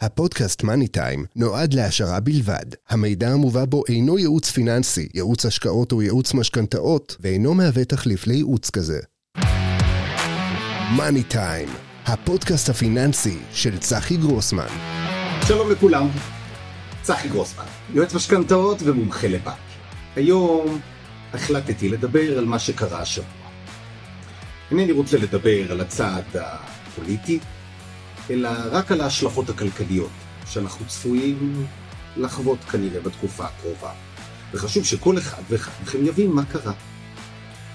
הפודקאסט מאני טיים נועד להעשרה בלבד. המידע המובא בו אינו ייעוץ פיננסי, ייעוץ השקעות או ייעוץ משכנתאות, ואינו מהווה תחליף לייעוץ כזה. מאני טיים, הפודקאסט הפיננסי של צחי גרוסמן. שלום לכולם, צחי גרוסמן, יועץ משכנתאות ומומחה לבנק. היום החלטתי לדבר על מה שקרה השבוע. אינני רוצה לדבר על הצעד הפוליטי, אלא רק על ההשלכות הכלכליות שאנחנו צפויים לחוות כנראה בתקופה הקרובה. וחשוב שכל אחד ואחד מכם יבין מה קרה.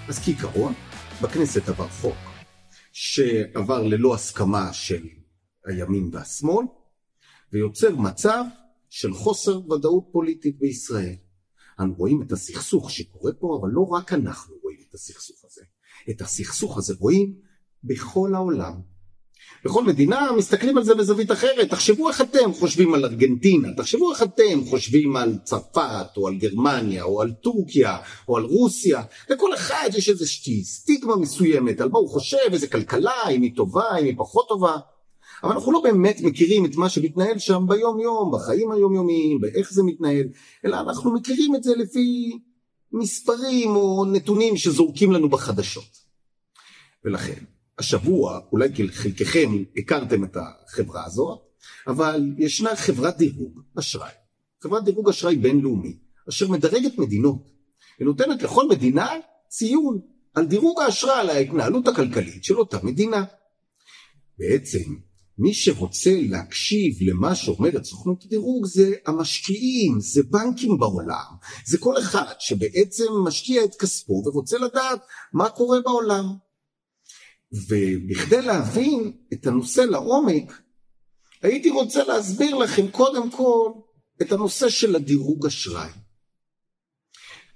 אז כעיקרון, בכנסת עבר חוק שעבר ללא הסכמה של הימין והשמאל, ויוצר מצב של חוסר ודאות פוליטית בישראל. אנו רואים את הסכסוך שקורה פה, אבל לא רק אנחנו רואים את הסכסוך הזה. את הסכסוך הזה רואים בכל העולם. בכל מדינה מסתכלים על זה בזווית אחרת. תחשבו איך אתם חושבים על ארגנטינה, תחשבו איך אתם חושבים על צרפת, או על גרמניה, או על טורקיה, או על רוסיה. לכל אחד יש איזושהי סטיגמה מסוימת על מה הוא חושב, איזה כלכלה, אם היא טובה, אם היא פחות טובה. אבל אנחנו לא באמת מכירים את מה שמתנהל שם ביום יום, בחיים היומיומיים, באיך זה מתנהל, אלא אנחנו מכירים את זה לפי מספרים או נתונים שזורקים לנו בחדשות. ולכן, השבוע, אולי חלקכם הכרתם את החברה הזאת, אבל ישנה חברת דירוג אשראי, חברת דירוג אשראי בינלאומי, אשר מדרגת מדינות, ונותנת לכל מדינה ציון על דירוג האשראי, על ההתנהלות הכלכלית של אותה מדינה. בעצם, מי שרוצה להקשיב למה שאומרת סוכנות הדירוג זה המשקיעים, זה בנקים בעולם, זה כל אחד שבעצם משקיע את כספו ורוצה לדעת מה קורה בעולם. ובכדי להבין את הנושא לעומק, הייתי רוצה להסביר לכם קודם כל את הנושא של הדירוג אשראי.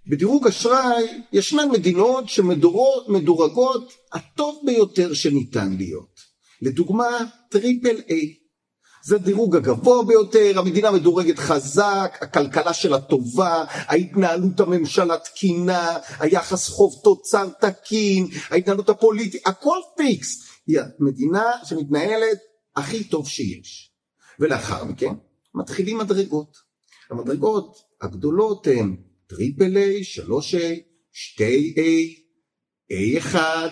בדירוג אשראי ישנן מדינות שמדורגות הטוב ביותר שניתן להיות. לדוגמה, triple A. זה הדירוג הגבוה ביותר, המדינה מדורגת חזק, הכלכלה שלה טובה, ההתנהלות הממשלה תקינה, היחס חוב תוצר תקין, ההתנהלות הפוליטית, הכל פיקס. היא המדינה שמתנהלת הכי טוב שיש. ולאחר מכן מתחילים מדרגות. המדרגות הגדולות הן triple A, שלוש A, שתי A, A אחד,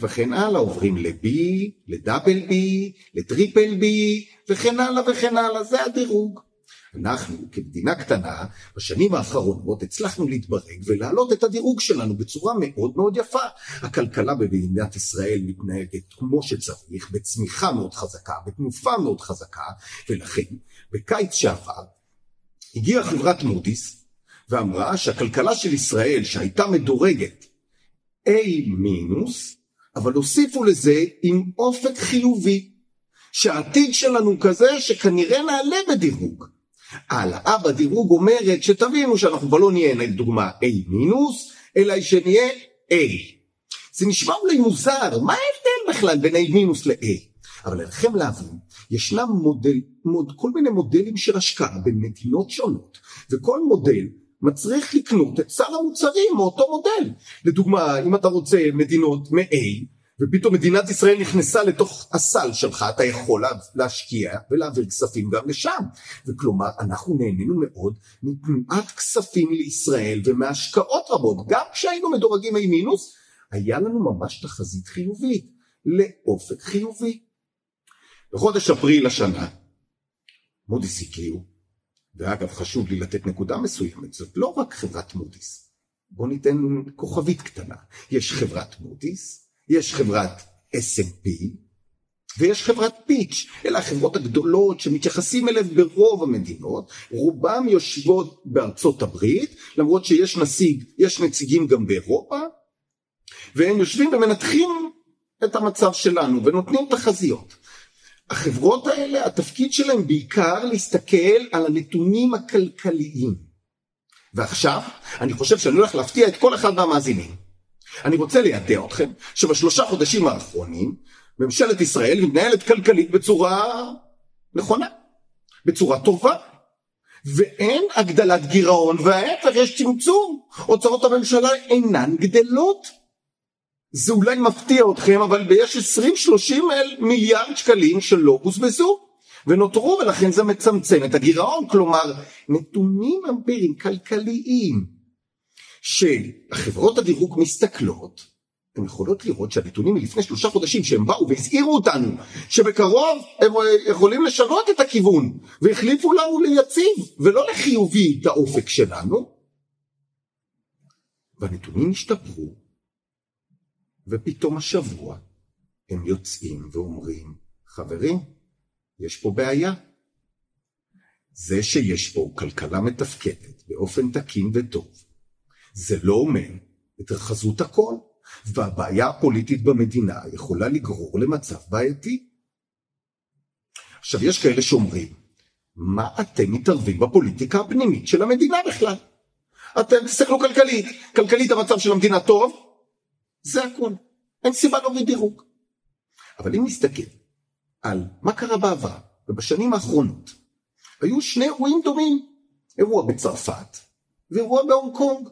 וכן הלאה, עוברים ל-B, ל double B, ל triple B, וכן הלאה וכן הלאה, זה הדירוג. אנחנו כמדינה קטנה בשנים האחרונות הצלחנו להתברג ולהעלות את הדירוג שלנו בצורה מאוד מאוד יפה. הכלכלה במדינת ישראל מתנהגת כמו שצריך, בצמיחה מאוד חזקה, בתנופה מאוד חזקה, ולכן בקיץ שעבר הגיעה חברת מודי'ס ואמרה שהכלכלה של ישראל שהייתה מדורגת A מינוס, אבל הוסיפו לזה עם אופק חיובי, שהעתיד שלנו כזה שכנראה נעלה בדירוג. העלאה בדירוג אומרת שתבינו שאנחנו כבר לא נהיה לדוגמה A מינוס, אלא שנהיה A. זה נשמע אולי מוזר, מה ההבדל בכלל בין A מינוס ל-A? אבל עליכם להבין, ישנם מודל, מוד, כל מיני מודלים של השקעה בין מדינות שונות, וכל מודל מצריך לקנות את סל המוצרים מאותו מודל. לדוגמה, אם אתה רוצה מדינות מ-A, ופתאום מדינת ישראל נכנסה לתוך הסל שלך, אתה יכול להשקיע ולהעביר כספים גם לשם. וכלומר, אנחנו נהנינו מאוד מתנועת כספים לישראל ומהשקעות רבות. גם כשהיינו מדורגים A מינוס, היה לנו ממש תחזית חיובית, לאופק חיובי. בחודש אפריל השנה, מודי'ס הגיעו ואגב חשוב לי לתת נקודה מסוימת, זאת לא רק חברת מודי'ס. בואו ניתן כוכבית קטנה. יש חברת מודי'ס, יש חברת S&P ויש חברת פיץ', אלה החברות הגדולות שמתייחסים אליהן ברוב המדינות, רובם יושבות בארצות הברית, למרות שיש נציג, יש נציגים גם באירופה, והם יושבים ומנתחים את המצב שלנו ונותנים תחזיות. החברות האלה התפקיד שלהם בעיקר להסתכל על הנתונים הכלכליים. ועכשיו אני חושב שאני הולך להפתיע את כל אחד מהמאזינים. אני רוצה לידע אתכם שבשלושה חודשים האחרונים ממשלת ישראל מתנהלת כלכלית בצורה נכונה בצורה טובה ואין הגדלת גירעון וההפך יש צמצום. הוצאות הממשלה אינן גדלות זה אולי מפתיע אתכם, אבל יש 20-30 מיליארד שקלים שלא בוזבזו. ונותרו ולכן זה מצמצם את הגירעון, כלומר נתונים אמפיריים כלכליים שהחברות הדירוג מסתכלות, הן יכולות לראות שהנתונים מלפני שלושה חודשים שהם באו והזהירו אותנו שבקרוב הם יכולים לשנות את הכיוון והחליפו לנו ליציב ולא לחיובי את האופק שלנו והנתונים השתפרו ופתאום השבוע הם יוצאים ואומרים חברים יש פה בעיה זה שיש פה כלכלה מתפקדת באופן תקין וטוב זה לא אומר את רחזות הכל והבעיה הפוליטית במדינה יכולה לגרור למצב בעייתי. עכשיו יש כאלה שאומרים, מה אתם מתערבים בפוליטיקה הפנימית של המדינה בכלל? אתם תסתכלו כלכלית, כלכלית המצב של המדינה טוב, זה הכל, אין סיבה להוריד דירוג. אבל אם נסתכל על מה קרה בעבר ובשנים האחרונות, היו שני אירועים דומים, אירוע בצרפת ואירוע בהונג קונג.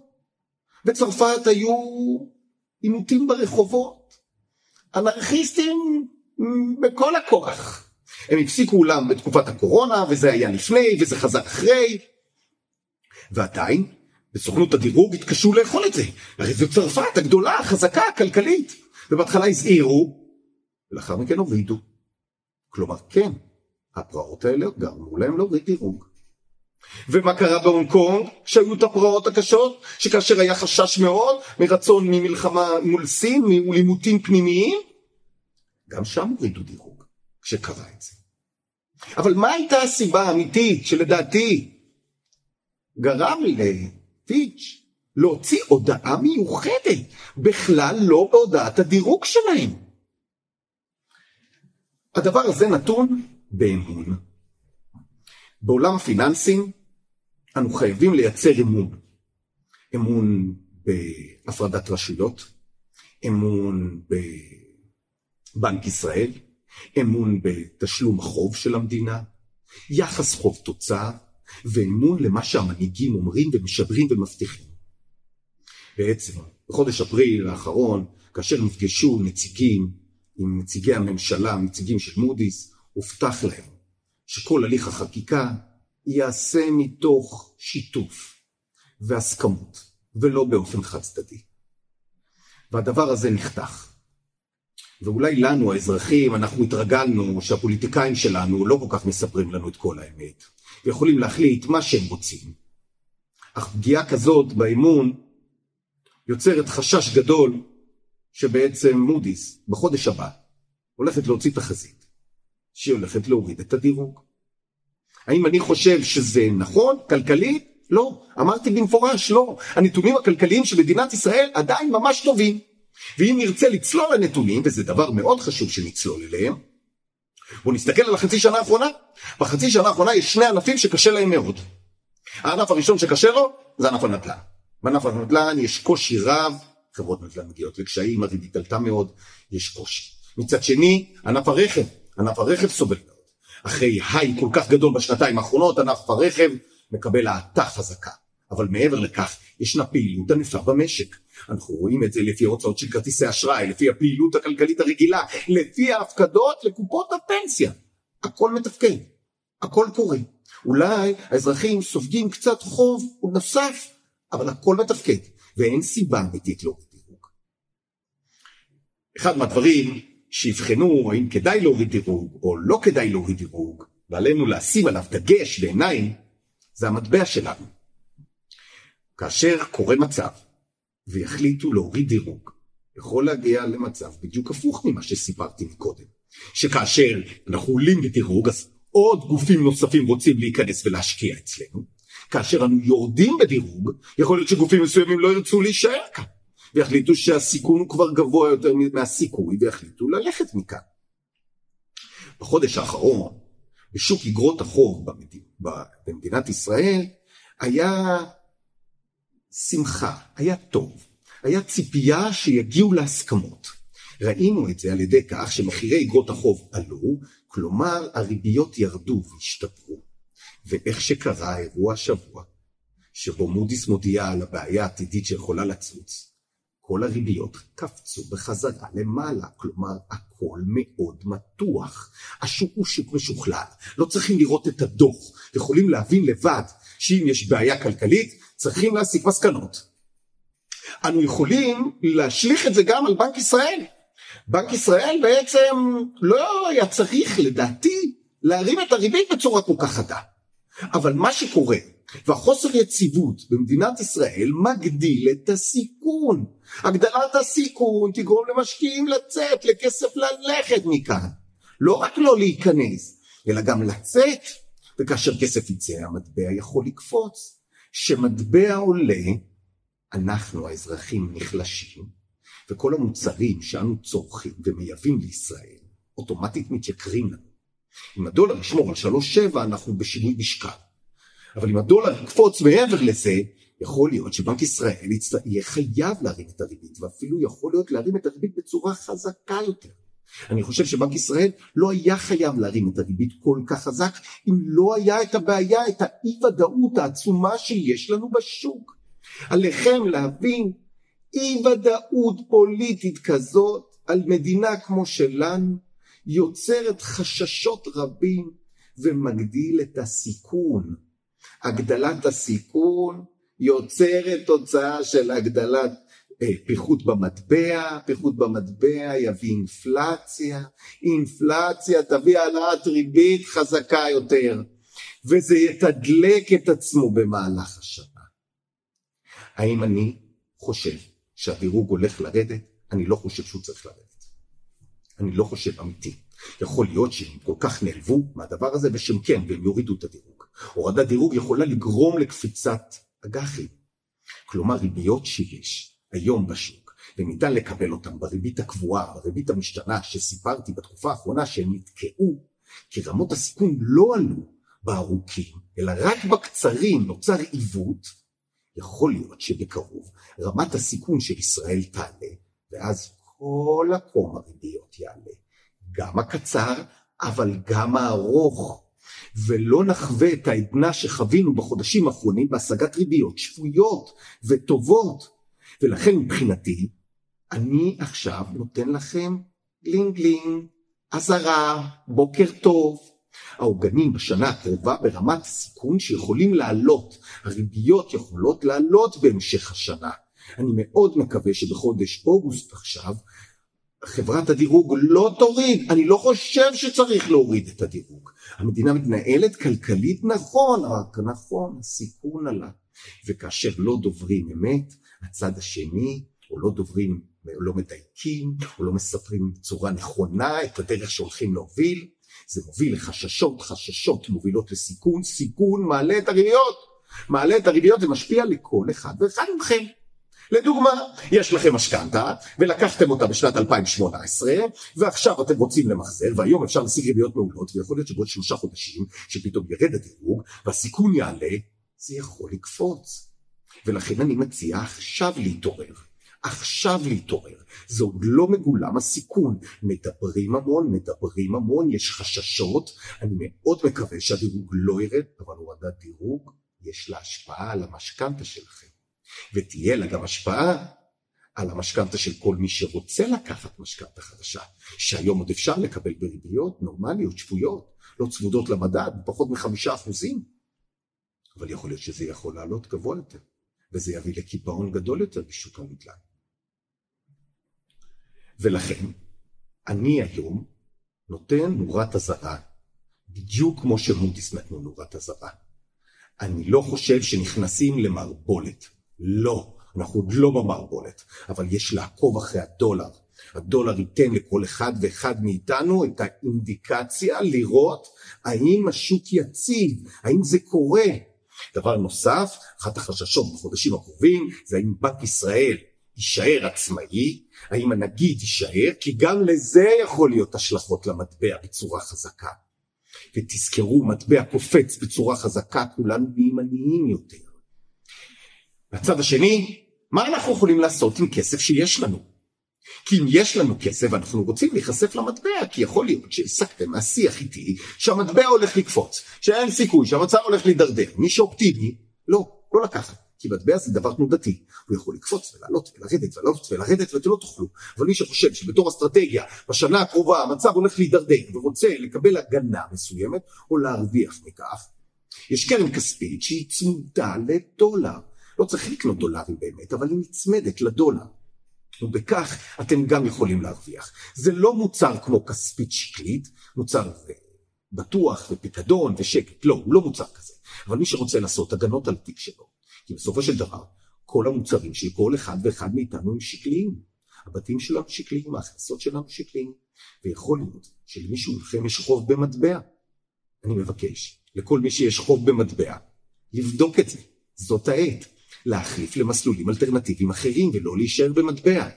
בצרפת היו עימותים ברחובות, אנרכיסטים בכל הכוח. הם הפסיקו אולם בתקופת הקורונה, וזה היה לפני, וזה חזר אחרי, ועדיין, בסוכנות הדירוג התקשו לאכול את זה. הרי זו צרפת הגדולה, החזקה, הכלכלית. ובהתחלה הזהירו, ולאחר מכן הורידו. כלומר, כן, הפרעות האלה גרמו להם להוריד דירוג. ומה קרה בהונג קונג כשהיו את הפרעות הקשות? שכאשר היה חשש מאוד מרצון ממלחמה מול סין, מול עימותים פנימיים, גם שם הורידו דירוג כשקרה את זה. אבל מה הייתה הסיבה האמיתית שלדעתי גרם לפיץ' להוציא הודעה מיוחדת, בכלל לא בהודעת הדירוג שלהם? הדבר הזה נתון באמון. בעולם הפיננסים אנו חייבים לייצר אמון. אמון בהפרדת רשויות, אמון בבנק ישראל, אמון בתשלום החוב של המדינה, יחס חוב תוצר, ואמון למה שהמנהיגים אומרים ומשדרים ומבטיחים. בעצם, בחודש אפריל האחרון, כאשר נפגשו נציגים עם נציגי הממשלה, נציגים של מודי'ס, הובטח להם שכל הליך החקיקה ייעשה מתוך שיתוף והסכמות, ולא באופן חד צדדי. והדבר הזה נחתך. ואולי לנו האזרחים, אנחנו התרגלנו שהפוליטיקאים שלנו לא כל כך מספרים לנו את כל האמת, ויכולים להחליט מה שהם רוצים. אך פגיעה כזאת באמון יוצרת חשש גדול שבעצם מודי'ס בחודש הבא הולכת להוציא תחזית שהיא הולכת להוריד את הדירוג. האם אני חושב שזה נכון כלכלית? לא. אמרתי במפורש לא. הנתונים הכלכליים של מדינת ישראל עדיין ממש טובים. ואם נרצה לצלול לנתונים, וזה דבר מאוד חשוב שנצלול אליהם, בואו נסתכל על החצי שנה האחרונה. בחצי שנה האחרונה יש שני ענפים שקשה להם מאוד. הענף הראשון שקשה לו זה ענף הנדל"ן. בענף הנדל"ן יש קושי רב, חברות נדל"ן מגיעות לקשיים, הריבית עלתה מאוד, יש קושי. מצד שני, ענף הרכב, ענף הרכב סובל מאוד. אחרי היי כל כך גדול בשנתיים האחרונות, ענף הרכב מקבל האטה חזקה. אבל מעבר לכך, ישנה פעילות ענפה במשק. אנחנו רואים את זה לפי ההוצאות של כרטיסי אשראי, לפי הפעילות הכלכלית הרגילה, לפי ההפקדות לקופות הפנסיה. הכל מתפקד, הכל קורה. אולי האזרחים סופגים קצת חוב נוסף, אבל הכל מתפקד, ואין סיבה אמיתית להוריד דירוג. אחד מהדברים שיבחנו האם כדאי להוריד דירוג או לא כדאי להוריד דירוג, ועלינו לשים עליו דגש בעיניים, זה המטבע שלנו. כאשר קורה מצב ויחליטו להוריד דירוג, יכול להגיע למצב בדיוק הפוך ממה שסיפרתי מקודם. שכאשר אנחנו עולים בדירוג אז עוד גופים נוספים רוצים להיכנס ולהשקיע אצלנו. כאשר אנו יורדים בדירוג, יכול להיות שגופים מסוימים לא ירצו להישאר כאן. ויחליטו שהסיכון הוא כבר גבוה יותר מהסיכוי ויחליטו ללכת מכאן. בחודש האחרון בשוק אגרות החוב במדינת ישראל היה שמחה, היה טוב, היה ציפייה שיגיעו להסכמות. ראינו את זה על ידי כך שמחירי אגרות החוב עלו, כלומר הריביות ירדו והשתפרו. ואיך שקרה האירוע השבוע, שבו מודי'ס מודיעה על הבעיה העתידית שיכולה לצוץ, כל הריביות קפצו בחזרה למעלה, כלומר הכל מאוד מתוח. השוק הוא שוק משוכלל, לא צריכים לראות את הדוח, יכולים להבין לבד שאם יש בעיה כלכלית צריכים להסיק מסקנות. אנו יכולים להשליך את זה גם על בנק ישראל. בנק ישראל בעצם לא היה צריך לדעתי להרים את הריבית בצורה כל כך חדה. אבל מה שקורה והחוסר יציבות במדינת ישראל מגדיל את הסיכון. הגדלת הסיכון תגרום למשקיעים לצאת, לכסף ללכת מכאן. לא רק לא להיכנס, אלא גם לצאת, וכאשר כסף יצא המטבע יכול לקפוץ. כשמטבע עולה, אנחנו האזרחים נחלשים, וכל המוצרים שאנו צורכים ומייבאים לישראל אוטומטית מתייקרים לנו. אם הדולר ישמור על 3.7 אנחנו בשינוי משקל. אבל אם הדולר יקפוץ מעבר לזה, יכול להיות שבנק ישראל יהיה חייב להרים את הריבית, ואפילו יכול להיות להרים את הריבית בצורה חזקה יותר. אני חושב שבנק ישראל לא היה חייב להרים את הריבית כל כך חזק, אם לא היה את הבעיה, את האי ודאות העצומה שיש לנו בשוק. עליכם להבין אי ודאות פוליטית כזאת על מדינה כמו שלנו יוצרת חששות רבים ומגדיל את הסיכון. הגדלת הסיכון יוצרת תוצאה של הגדלת פיחות במטבע, פיחות במטבע יביא אינפלציה, אינפלציה תביא העלאת ריבית חזקה יותר, וזה יתדלק את עצמו במהלך השנה. האם אני חושב שהדירוג הולך לרדת? אני לא חושב שהוא צריך לרדת. אני לא חושב אמיתי. יכול להיות שהם כל כך נעלבו מהדבר הזה ושהם כן, והם יורידו את הדירוג. הורדת דירוג יכולה לגרום לקפיצת אג"חים. כלומר ריביות שיש היום בשוק וניתן לקבל אותן בריבית הקבועה, בריבית המשתנה שסיפרתי בתקופה האחרונה שהם נתקעו, כי רמות הסיכון לא עלו בארוכים, אלא רק בקצרים נוצר עיוות, יכול להיות שבקרוב רמת הסיכון של ישראל תעלה, ואז כל הקום הריביות יעלה. גם הקצר, אבל גם הארוך. ולא נחווה את העדנה שחווינו בחודשים האחרונים בהשגת ריביות שפויות וטובות. ולכן מבחינתי, אני עכשיו נותן לכם לינג לינג, אזהרה, בוקר טוב. העוגנים בשנה הקרובה ברמת סיכון שיכולים לעלות, הריביות יכולות לעלות בהמשך השנה. אני מאוד מקווה שבחודש אוגוסט עכשיו חברת הדירוג לא תוריד, אני לא חושב שצריך להוריד את הדירוג. המדינה מתנהלת כלכלית נכון, רק נכון, הסיכון עלה. וכאשר לא דוברים אמת, הצד השני, או לא דוברים, או לא מדייקים, או לא מספרים בצורה נכונה את הדרך שהולכים להוביל, זה מוביל לחששות, חששות מובילות לסיכון, סיכון מעלה את הריביות, מעלה את הריביות, זה משפיע לכל אחד ואחד מכם. לדוגמה, יש לכם משכנתה ולקחתם אותה בשנת 2018 ועכשיו אתם רוצים למחזר והיום אפשר להשיג ריביות מעולות ויכול להיות שבעוד שלושה חודשים שפתאום ירד הדירוג והסיכון יעלה, זה יכול לקפוץ. ולכן אני מציע עכשיו להתעורר. עכשיו להתעורר. זה עוד לא מגולם הסיכון. מדברים המון, מדברים המון, יש חששות. אני מאוד מקווה שהדירוג לא ירד, אבל הורדת דירוג יש לה השפעה על המשכנתה שלכם. ותהיה לה גם השפעה על המשכנתה של כל מי שרוצה לקחת משכנתה חדשה, שהיום עוד אפשר לקבל בריביות נורמליות, שפויות, לא צמודות למדד, פחות מחמישה אחוזים. אבל יכול להיות שזה יכול לעלות גבוה יותר, וזה יביא לקיפאון גדול יותר בשוק הנדל"ן. ולכן, אני היום נותן נורת אזהרה, בדיוק כמו שמודיס נתנו נורת אזהרה. אני לא חושב שנכנסים למערבולת. לא, אנחנו עוד לא במערבולת, אבל יש לעקוב אחרי הדולר. הדולר ייתן לכל אחד ואחד מאיתנו את האינדיקציה לראות האם השוק יציב, האם זה קורה. דבר נוסף, אחת החששות בחודשים הקרובים זה האם בנק ישראל יישאר עצמאי, האם הנגיד יישאר, כי גם לזה יכול להיות השלכות למטבע בצורה חזקה. ותזכרו, מטבע קופץ בצורה חזקה, כולנו נהיים עניים יותר. מהצד השני, מה אנחנו יכולים לעשות עם כסף שיש לנו? כי אם יש לנו כסף ואנחנו רוצים להיחשף למטבע, כי יכול להיות שהסקתם מהשיח איתי שהמטבע הולך לקפוץ, שאין סיכוי, שהמצב הולך להידרדר, מי שאופטימי, לא, לא לקחת. כי מטבע זה דבר תנודתי, הוא יכול לקפוץ ולעלות ולרדת ולעלות ולרדת ואתם לא תוכלו. אבל מי שחושב שבתור אסטרטגיה בשנה הקרובה המצב הולך להידרדר ורוצה לקבל הגנה מסוימת או להרוויח מכך, יש קרן כספית שהיא צמודה לדולר. לא צריך לקנות דולרים באמת, אבל היא נצמדת לדולר. ובכך אתם גם יכולים להרוויח. זה לא מוצר כמו כספית שקלית, מוצר בטוח ופיקדון ושקט, לא, הוא לא מוצר כזה. אבל מי שרוצה לעשות הגנות על תיק שלו, כי בסופו של דבר, כל המוצרים של כל אחד ואחד מאיתנו הם שקליים. הבתים שלנו שקליים, ההכנסות שלנו שקליים, ויכול להיות שלמישהו מכם יש חוב במטבע. אני מבקש, לכל מי שיש חוב במטבע, לבדוק את זה, זאת העת. להחליף למסלולים אלטרנטיביים אחרים ולא להישאר במטבע.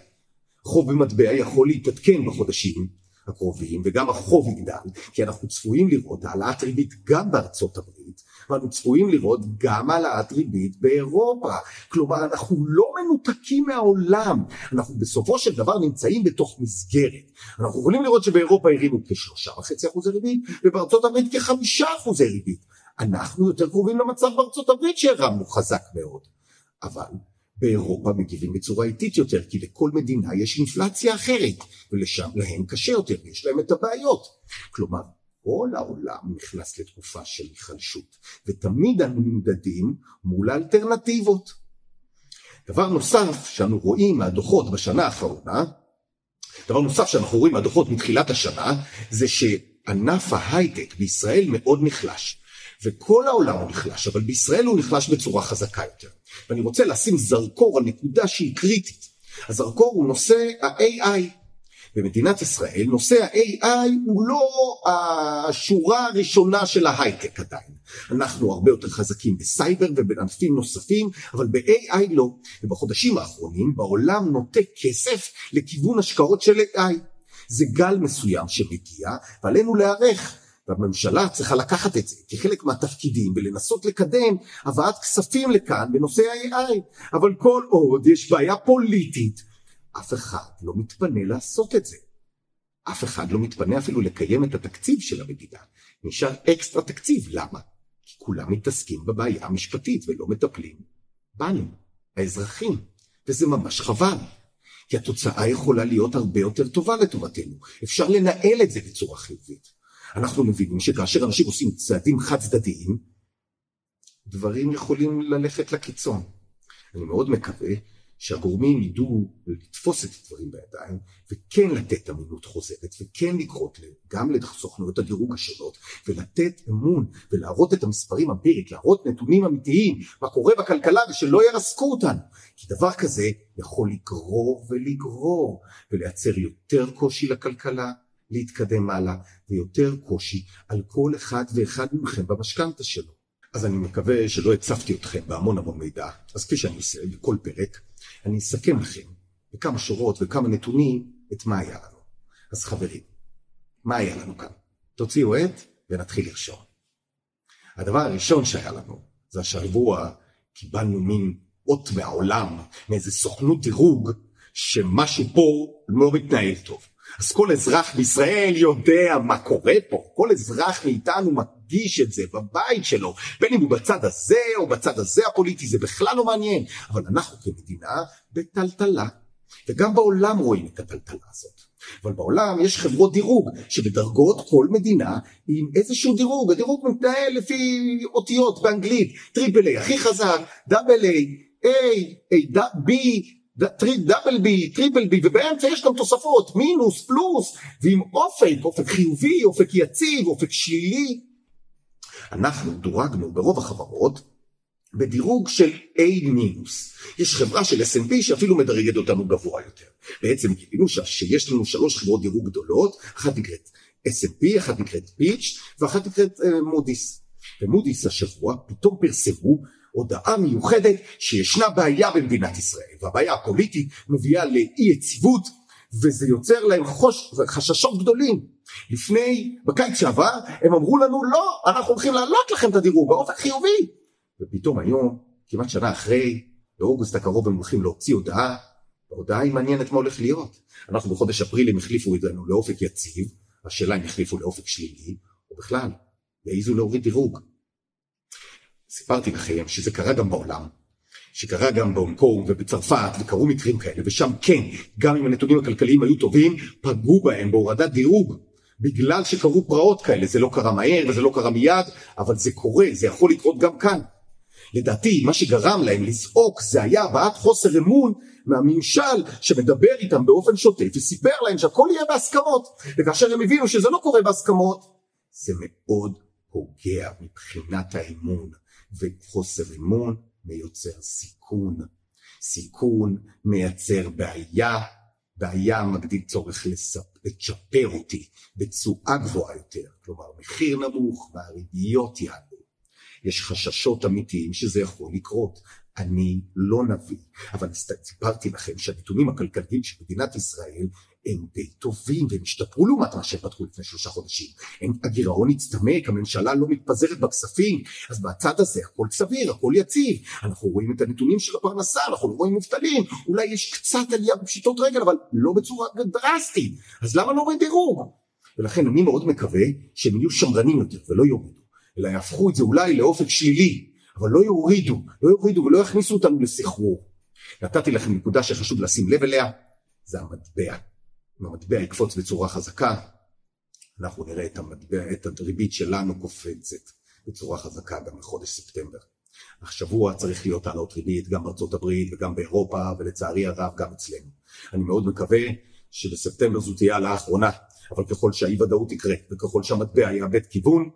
חוב במטבע יכול להתעדכן בחודשים הקרובים וגם החוב יגדל כי אנחנו צפויים לראות העלאת ריבית גם בארצות הברית ואנחנו צפויים לראות גם העלאת ריבית באירופה. כלומר אנחנו לא מנותקים מהעולם. אנחנו בסופו של דבר נמצאים בתוך מסגרת. אנחנו יכולים לראות שבאירופה הרימו כשלושה וחצי אחוזי ריבית ובארצות הברית כחמישה אחוזי ריבית. אנחנו יותר קרובים למצב בארצות הברית שהרמנו חזק מאוד אבל באירופה מגיבים בצורה איטית יותר, כי לכל מדינה יש אינפלציה אחרת, ולשם להם קשה יותר, ויש להם את הבעיות. כלומר, כל העולם נכנס לתקופה של היחלשות, ותמיד אנו נמדדים מול האלטרנטיבות. דבר נוסף שאנו רואים מהדוחות בשנה האחרונה, דבר נוסף שאנחנו רואים מהדוחות מתחילת השנה, זה שענף ההייטק בישראל מאוד נחלש. וכל העולם הוא נחלש, אבל בישראל הוא נחלש בצורה חזקה יותר. ואני רוצה לשים זרקור על נקודה שהיא קריטית. הזרקור הוא נושא ה-AI. במדינת ישראל נושא ה-AI הוא לא השורה הראשונה של ההייטק עדיין. אנחנו הרבה יותר חזקים בסייבר ובענפים נוספים, אבל ב-AI לא. ובחודשים האחרונים בעולם נוטה כסף לכיוון השקעות של AI. זה גל מסוים שמגיע ועלינו להיערך. והממשלה צריכה לקחת את זה כחלק מהתפקידים ולנסות לקדם הבאת כספים לכאן בנושא ה-AI אבל כל עוד יש בעיה פוליטית אף אחד לא מתפנה לעשות את זה. אף אחד לא מתפנה אפילו לקיים את התקציב של המדינה. נשאר אקסטרה תקציב. למה? כי כולם מתעסקים בבעיה המשפטית ולא מטפלים בנו האזרחים. וזה ממש חבל כי התוצאה יכולה להיות הרבה יותר טובה לטובתנו. אפשר לנהל את זה בצורה חיובית אנחנו מבינים שכאשר אנשים עושים צעדים חד צדדיים, דברים יכולים ללכת לקיצון. אני מאוד מקווה שהגורמים ידעו לתפוס את הדברים בידיים וכן לתת אמינות חוזרת וכן לקרות גם לסוכנויות הדירוג השונות ולתת אמון ולהראות את המספרים אמפירית, להראות נתונים אמיתיים, מה קורה בכלכלה ושלא ירסקו אותנו. כי דבר כזה יכול לגרור ולגרור ולייצר יותר קושי לכלכלה להתקדם הלאה ויותר קושי על כל אחד ואחד מכם במשכנתה שלו. אז אני מקווה שלא הצפתי אתכם בהמון המון מידע, אז כפי שאני עושה בכל פרק, אני אסכם לכם בכמה שורות וכמה נתונים את מה היה לנו. אז חברים, מה היה לנו כאן? תוציאו עט ונתחיל לרשום. הדבר הראשון שהיה לנו זה השבוע קיבלנו מין אות מהעולם, מאיזה סוכנות דירוג, שמשהו פה לא מתנהל טוב. אז כל אזרח בישראל יודע מה קורה פה, כל אזרח מאיתנו מרגיש את זה בבית שלו, בין אם הוא בצד הזה או בצד הזה הפוליטי, זה בכלל לא מעניין, אבל אנחנו כמדינה בטלטלה, וגם בעולם רואים את הטלטלה הזאת. אבל בעולם יש חברות דירוג שמדרגות כל מדינה עם איזשהו דירוג, הדירוג מתנהל לפי אותיות באנגלית, triple A הכי חזק, double A, A, A, B, double B, triple B, ובאמצע יש גם תוספות, מינוס, פלוס, ועם אופק, אופק חיובי, אופק יציב, אופק שלילי. אנחנו דורגנו ברוב החברות בדירוג של A מינוס. יש חברה של S&P שאפילו מדרגת אותנו גבוה יותר. בעצם גילינו שיש לנו שלוש חברות דירוג גדולות, אחת נקראת S&P, אחת נקראת פיץ' ואחת נקראת מודיס. ומודיס השבוע פתאום פרסמו הודעה מיוחדת שישנה בעיה במדינת ישראל. והבעיה הפוליטית מביאה לאי יציבות וזה יוצר להם חוש, חששות גדולים. לפני בקיץ שעבר הם אמרו לנו לא אנחנו הולכים להעלות לכם את הדירוג באופן חיובי. ופתאום היום כמעט שנה אחרי באוגוסט הקרוב הם הולכים להוציא הודעה. ההודעה היא מעניינת מה הולך להיות. אנחנו בחודש אפריל הם החליפו זה לאופק יציב השאלה אם יחליפו לאופק שלילי או בכלל יעיזו להוריד דירוג סיפרתי לכם שזה קרה גם בעולם. שקרה גם בהונג קונג ובצרפת וקרו מקרים כאלה ושם כן גם אם הנתונים הכלכליים היו טובים פגעו בהם בהורדת דירוג. בגלל שקרו פרעות כאלה זה לא קרה מהר וזה לא קרה מיד אבל זה קורה זה יכול לקרות גם כאן. לדעתי מה שגרם להם לזעוק זה היה הבעת חוסר אמון מהממשל שמדבר איתם באופן שוטף וסיפר להם שהכל יהיה בהסכמות. וכאשר הם הבינו שזה לא קורה בהסכמות זה מאוד פוגע מבחינת האמון וחוסר אמון מיוצר סיכון סיכון מייצר בעיה בעיה מגדיל צורך לצ'פר אותי בתשואה גבוהה יותר כלומר מחיר נמוך והריביות יעלו יש חששות אמיתיים שזה יכול לקרות. אני לא נביא, אבל סיפרתי לכם שהנתונים הכלכליים של מדינת ישראל הם די טובים והם השתפרו לעומת מה שהם פתחו לפני שלושה חודשים. הם, הגירעון הצטמק, הממשלה לא מתפזרת בכספים, אז בצד הזה הכל סביר, הכל יציב. אנחנו רואים את הנתונים של הפרנסה, אנחנו לא רואים מובטלים, אולי יש קצת עלייה בפשיטות רגל, אבל לא בצורה דרסטית. אז למה לא רואים דירוג? ולכן אני מאוד מקווה שהם יהיו שמרנים יותר ולא יורידו. אלא יהפכו את זה אולי לאופק שלילי, אבל לא יורידו, לא יורידו ולא יכניסו אותנו לסחרור. נתתי לכם נקודה שחשוב לשים לב אליה, זה המטבע. אם המטבע יקפוץ בצורה חזקה, אנחנו נראה את המטבע, את הריבית שלנו קופצת בצורה חזקה גם לחודש ספטמבר. השבוע צריך להיות העלות ריבית גם בארצות הברית וגם באירופה ולצערי הרב גם אצלנו. אני מאוד מקווה שבספטמבר זו תהיה העלאה האחרונה, אבל ככל שהאי ודאות יקרה וככל שהמטבע יאבד כיוון,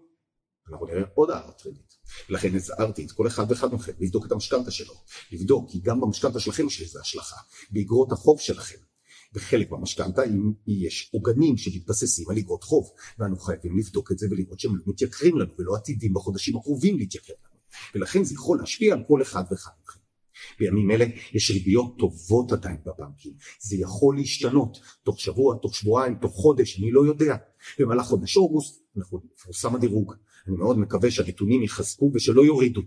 אנחנו נראה עוד הערת ריבית. לכן הזהרתי את כל אחד ואחד מכם לבדוק את המשכנתה שלו, לבדוק כי גם במשכנתה שלכם יש לזה השלכה, באגרות החוב שלכם. וחלק במשכנתה אם יש עוגנים שמתבססים על אגרות חוב, ואנו חייבים לבדוק את זה ולראות שהם לא מתייקרים לנו ולא עתידים בחודשים הקרובים להתייקר לנו. ולכן זה יכול להשפיע על כל אחד ואחד מכם. בימים אלה יש ריביות טובות עדיין בבנקים, זה יכול להשתנות תוך שבוע, תוך שבועיים, תוך חודש, אני לא יודע. במהלך חודש אוגוסט אנחנו נפורסם הדירוג, אני מאוד מקווה שהנתונים יחזקו ושלא יורידו,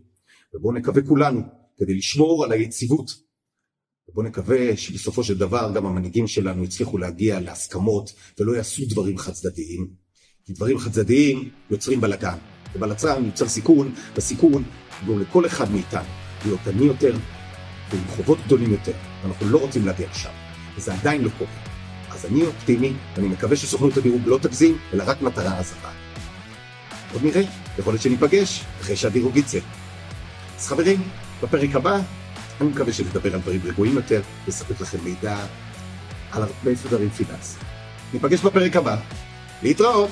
ובואו נקווה כולנו כדי לשמור על היציבות. ובואו נקווה שבסופו של דבר גם המנהיגים שלנו יצליחו להגיע להסכמות ולא יעשו דברים חד צדדיים, כי דברים חד צדדיים יוצרים בלאגן, ובלצן יוצר סיכון, וסיכון יגרום לכל אחד מאיתנו להיות עני יותר ועם חובות גדולים יותר, ואנחנו לא רוצים להגיע לשם, וזה עדיין לא קורה. אז אני אופטימי, ואני מקווה שסוכנות הדירוג לא תגזים, אלא רק מטרה עזרה. עוד נראה, יכול להיות שניפגש אחרי שהדירוג יצא. אז חברים, בפרק הבא אני מקווה שנדבר על דברים רגועים יותר, לספק לכם מידע על הרבה סדרים פיננסיים. ניפגש בפרק הבא. להתראות!